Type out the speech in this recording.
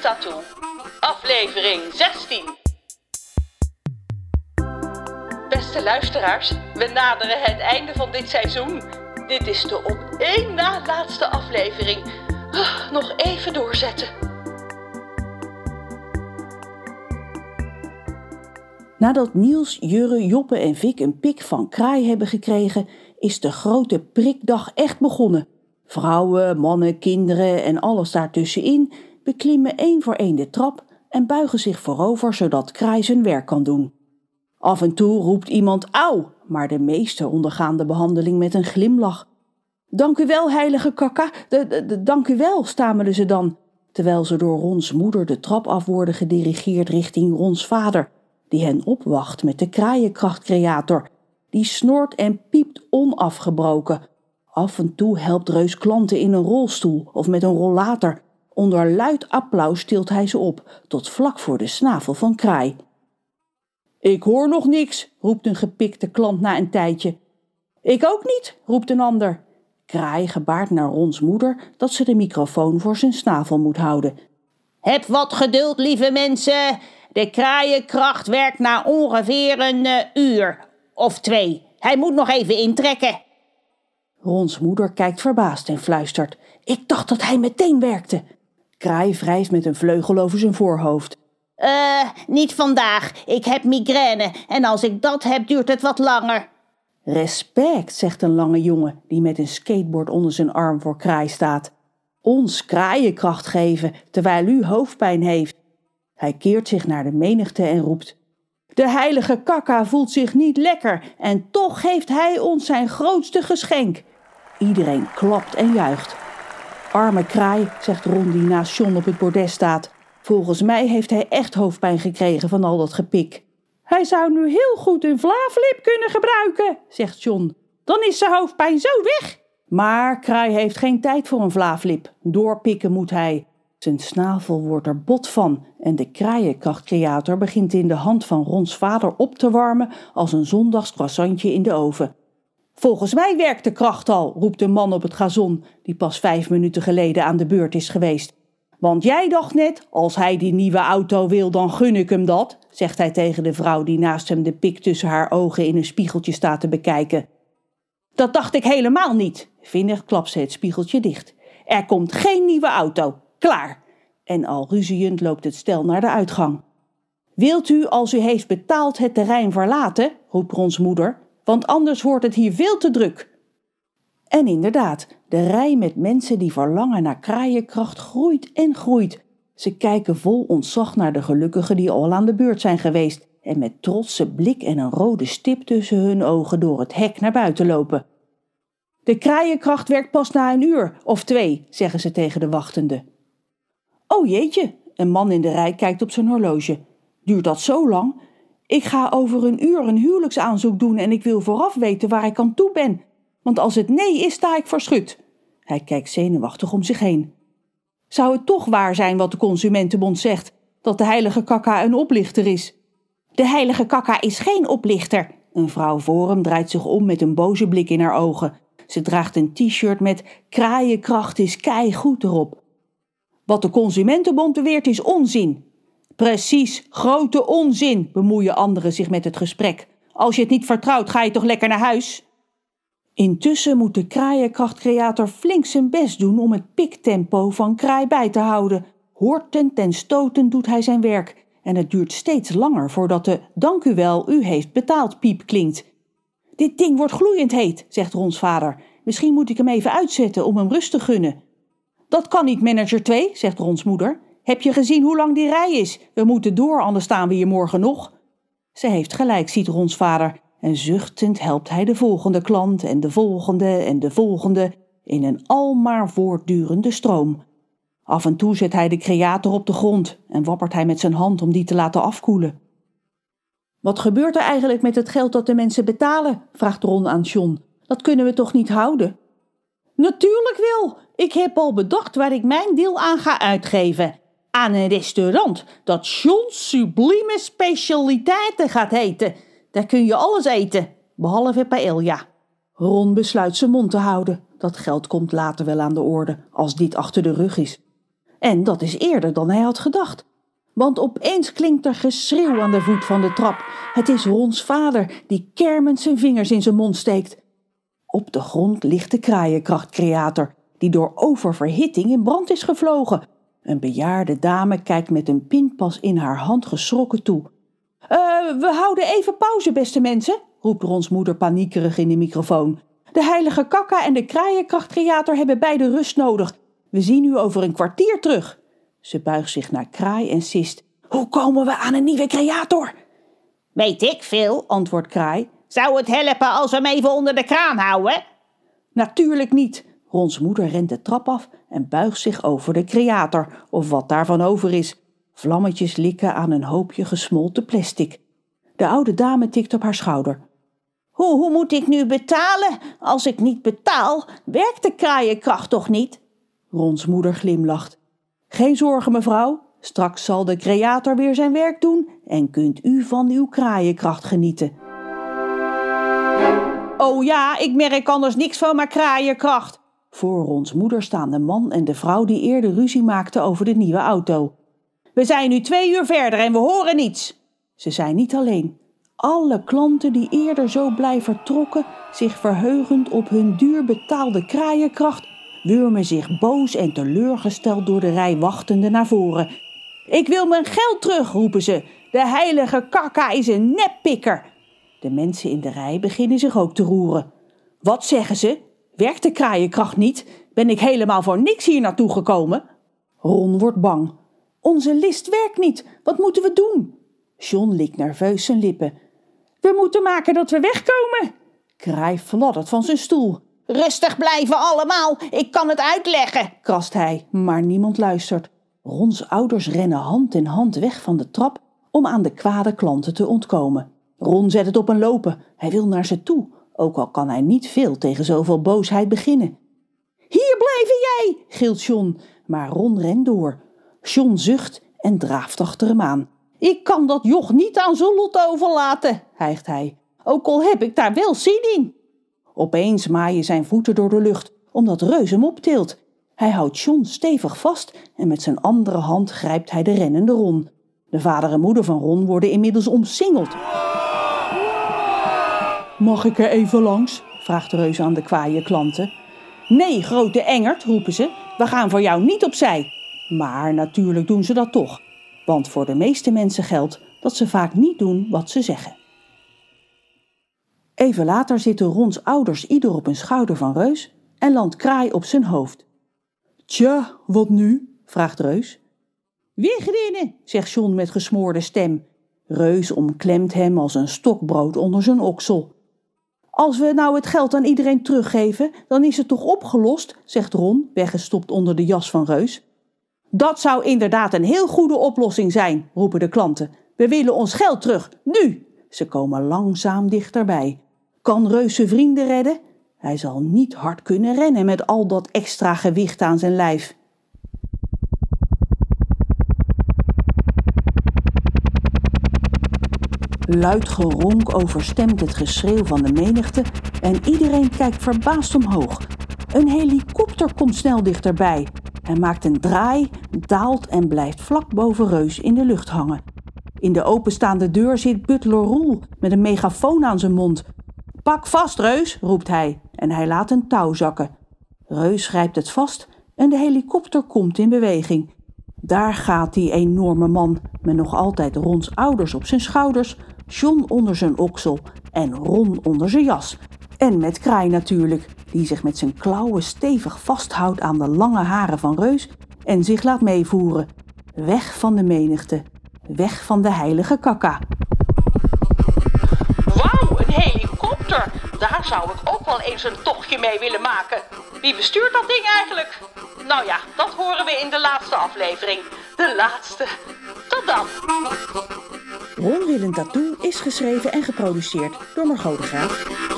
Tattoo, aflevering 16. Beste luisteraars, we naderen het einde van dit seizoen. Dit is de op één na laatste aflevering. Ah, nog even doorzetten. Nadat Niels, Jurre, Joppe en Vic een pik van kraai hebben gekregen, is de grote prikdag echt begonnen. Vrouwen, mannen, kinderen en alles daartussenin beklimmen één voor één de trap en buigen zich voorover zodat kraai zijn werk kan doen. Af en toe roept iemand auw, maar de meesten ondergaan de behandeling met een glimlach. Dank u wel, heilige kakka, dank u wel, stamelen ze dan, terwijl ze door Rons moeder de trap af worden gedirigeerd richting Rons vader, die hen opwacht met de kraaienkrachtcreator. Die snort en piept onafgebroken. Af en toe helpt Reus klanten in een rolstoel of met een rollator. Onder luid applaus tilt hij ze op, tot vlak voor de snavel van Kraai. Ik hoor nog niks, roept een gepikte klant na een tijdje. Ik ook niet, roept een ander. Kraai gebaart naar Rons moeder dat ze de microfoon voor zijn snavel moet houden. Heb wat geduld, lieve mensen. De kraaienkracht werkt na ongeveer een uh, uur of twee. Hij moet nog even intrekken. Rons moeder kijkt verbaasd en fluistert. Ik dacht dat hij meteen werkte. Kraai wrijft met een vleugel over zijn voorhoofd. Eh, uh, niet vandaag. Ik heb migraine en als ik dat heb, duurt het wat langer. Respect, zegt een lange jongen die met een skateboard onder zijn arm voor Kraai staat. Ons kraaienkracht geven terwijl u hoofdpijn heeft. Hij keert zich naar de menigte en roept: De heilige kakka voelt zich niet lekker en toch geeft hij ons zijn grootste geschenk. Iedereen klapt en juicht. Arme kraai, zegt Ron die naast John op het bordes staat. Volgens mij heeft hij echt hoofdpijn gekregen van al dat gepik. Hij zou nu heel goed een vlaaflip kunnen gebruiken, zegt John. Dan is zijn hoofdpijn zo weg. Maar Kraai heeft geen tijd voor een vlaaflip. Doorpikken moet hij. Zijn snavel wordt er bot van en de kraaienkrachtcreator begint in de hand van Rons vader op te warmen als een zondags croissantje in de oven. Volgens mij werkt de kracht al, roept een man op het gazon, die pas vijf minuten geleden aan de beurt is geweest. Want jij dacht net, als hij die nieuwe auto wil, dan gun ik hem dat, zegt hij tegen de vrouw die naast hem de pik tussen haar ogen in een spiegeltje staat te bekijken. Dat dacht ik helemaal niet. Vinnig klapt ze het spiegeltje dicht. Er komt geen nieuwe auto. Klaar. En al ruziend loopt het stel naar de uitgang. Wilt u, als u heeft betaald, het terrein verlaten? roept Rons moeder, want anders wordt het hier veel te druk. En inderdaad, de rij met mensen die verlangen naar kraaienkracht groeit en groeit. Ze kijken vol ontzag naar de gelukkigen die al aan de beurt zijn geweest en met trotse blik en een rode stip tussen hun ogen door het hek naar buiten lopen. De kraaienkracht werkt pas na een uur of twee, zeggen ze tegen de wachtende. Oh jeetje, een man in de rij kijkt op zijn horloge. Duurt dat zo lang? Ik ga over een uur een huwelijksaanzoek doen en ik wil vooraf weten waar ik aan toe ben. Want als het nee is, sta ik verschut. Hij kijkt zenuwachtig om zich heen. Zou het toch waar zijn wat de Consumentenbond zegt, dat de heilige kakka een oplichter is? De heilige kakka is geen oplichter. Een vrouw voor hem draait zich om met een boze blik in haar ogen. Ze draagt een t-shirt met kraaienkracht is kei goed erop. Wat de Consumentenbond beweert is onzin. Precies, grote onzin, bemoeien anderen zich met het gesprek. Als je het niet vertrouwt, ga je toch lekker naar huis? Intussen moet de kraaienkrachtcreator flink zijn best doen om het piktempo van kraai bij te houden. Hortend en stotend doet hij zijn werk. En het duurt steeds langer voordat de dank u wel, u heeft betaald piep klinkt. Dit ding wordt gloeiend heet, zegt Rons vader. Misschien moet ik hem even uitzetten om hem rust te gunnen. Dat kan niet, manager 2, zegt Rons moeder. Heb je gezien hoe lang die rij is? We moeten door, anders staan we hier morgen nog. Ze heeft gelijk, ziet Rons vader. En zuchtend helpt hij de volgende klant en de volgende en de volgende in een almaar voortdurende stroom. Af en toe zet hij de creator op de grond en wappert hij met zijn hand om die te laten afkoelen. Wat gebeurt er eigenlijk met het geld dat de mensen betalen? vraagt Ron aan John. Dat kunnen we toch niet houden? Natuurlijk wel. Ik heb al bedacht waar ik mijn deel aan ga uitgeven. Aan een restaurant dat John's sublieme specialiteiten gaat heten. Daar kun je alles eten, behalve paella. Ron besluit zijn mond te houden. Dat geld komt later wel aan de orde, als dit achter de rug is. En dat is eerder dan hij had gedacht. Want opeens klinkt er geschreeuw aan de voet van de trap. Het is Rons vader die kermend zijn vingers in zijn mond steekt. Op de grond ligt de kraaienkrachtcreator, die door oververhitting in brand is gevlogen. Een bejaarde dame kijkt met een pinpas in haar hand geschrokken toe. Uh, we houden even pauze, beste mensen, roept Rons moeder paniekerig in de microfoon. De heilige kakka en de kraaienkrachtcreator hebben beide rust nodig. We zien u over een kwartier terug. Ze buigt zich naar Kraai en sist. Hoe komen we aan een nieuwe creator? Weet ik veel, antwoordt Kraai. Zou het helpen als we hem even onder de kraan houden? Natuurlijk niet. Rons moeder rent de trap af en buigt zich over de creator, of wat daarvan over is. Vlammetjes likken aan een hoopje gesmolten plastic. De oude dame tikt op haar schouder. Hoe, hoe moet ik nu betalen? Als ik niet betaal, werkt de kraaienkracht toch niet? Rons moeder glimlacht. Geen zorgen, mevrouw. Straks zal de creator weer zijn werk doen en kunt u van uw kraaienkracht genieten. Oh ja, ik merk anders niks van mijn kraaienkracht. Voor Rons moeder staan de man en de vrouw die eerder ruzie maakten over de nieuwe auto. We zijn nu twee uur verder en we horen niets. Ze zijn niet alleen. Alle klanten die eerder zo blij vertrokken, zich verheugend op hun duur betaalde kraaienkracht, wurmen zich boos en teleurgesteld door de rij wachtende naar voren. Ik wil mijn geld terug, roepen ze. De heilige kakka is een neppikker. De mensen in de rij beginnen zich ook te roeren. Wat zeggen ze? Werkt de kraaienkracht niet? Ben ik helemaal voor niks hier naartoe gekomen? Ron wordt bang. Onze list werkt niet. Wat moeten we doen? John likt nerveus zijn lippen. We moeten maken dat we wegkomen. Kraai fladdert van zijn stoel. Rustig blijven allemaal, ik kan het uitleggen, krast hij, maar niemand luistert. Rons ouders rennen hand in hand weg van de trap om aan de kwade klanten te ontkomen. Ron zet het op een lopen. Hij wil naar ze toe, ook al kan hij niet veel tegen zoveel boosheid beginnen. Hier blijven jij, gilt John, maar Ron rent door. John zucht en draaft achter hem aan. Ik kan dat joch niet aan zijn lot overlaten, hijgt hij. Ook al heb ik daar wel zin in. Opeens maaien zijn voeten door de lucht, omdat Reus hem optilt. Hij houdt John stevig vast en met zijn andere hand grijpt hij de rennende Ron. De vader en moeder van Ron worden inmiddels omsingeld. Mag ik er even langs? vraagt Reus aan de kwaaie klanten. Nee, grote engert, roepen ze. We gaan voor jou niet opzij. Maar natuurlijk doen ze dat toch. Want voor de meeste mensen geldt dat ze vaak niet doen wat ze zeggen. Even later zitten Rons ouders ieder op een schouder van Reus en landt Kraai op zijn hoofd. Tja, wat nu? vraagt Reus. Wegrennen, zegt John met gesmoorde stem. Reus omklemt hem als een stokbrood onder zijn oksel. Als we nou het geld aan iedereen teruggeven, dan is het toch opgelost, zegt Ron, weggestopt onder de jas van Reus. Dat zou inderdaad een heel goede oplossing zijn, roepen de klanten. We willen ons geld terug, nu! Ze komen langzaam dichterbij. Kan Reus zijn vrienden redden? Hij zal niet hard kunnen rennen met al dat extra gewicht aan zijn lijf. Luid geronk overstemt het geschreeuw van de menigte en iedereen kijkt verbaasd omhoog. Een helikopter komt snel dichterbij. Hij maakt een draai, daalt en blijft vlak boven Reus in de lucht hangen. In de openstaande deur zit Butler Roel met een megafoon aan zijn mond. Pak vast, Reus, roept hij en hij laat een touw zakken. Reus grijpt het vast en de helikopter komt in beweging. Daar gaat die enorme man met nog altijd Rons ouders op zijn schouders, John onder zijn oksel en Ron onder zijn jas. En met Kraai natuurlijk, die zich met zijn klauwen stevig vasthoudt aan de lange haren van Reus en zich laat meevoeren. Weg van de menigte, weg van de heilige kakka. Wauw, een helikopter! Daar zou ik ook wel eens een tochtje mee willen maken. Wie bestuurt dat ding eigenlijk? Nou ja, dat horen we in de laatste aflevering. De laatste. Tot dan! Ron Willem Tattoo is geschreven en geproduceerd door Margot de Graaf.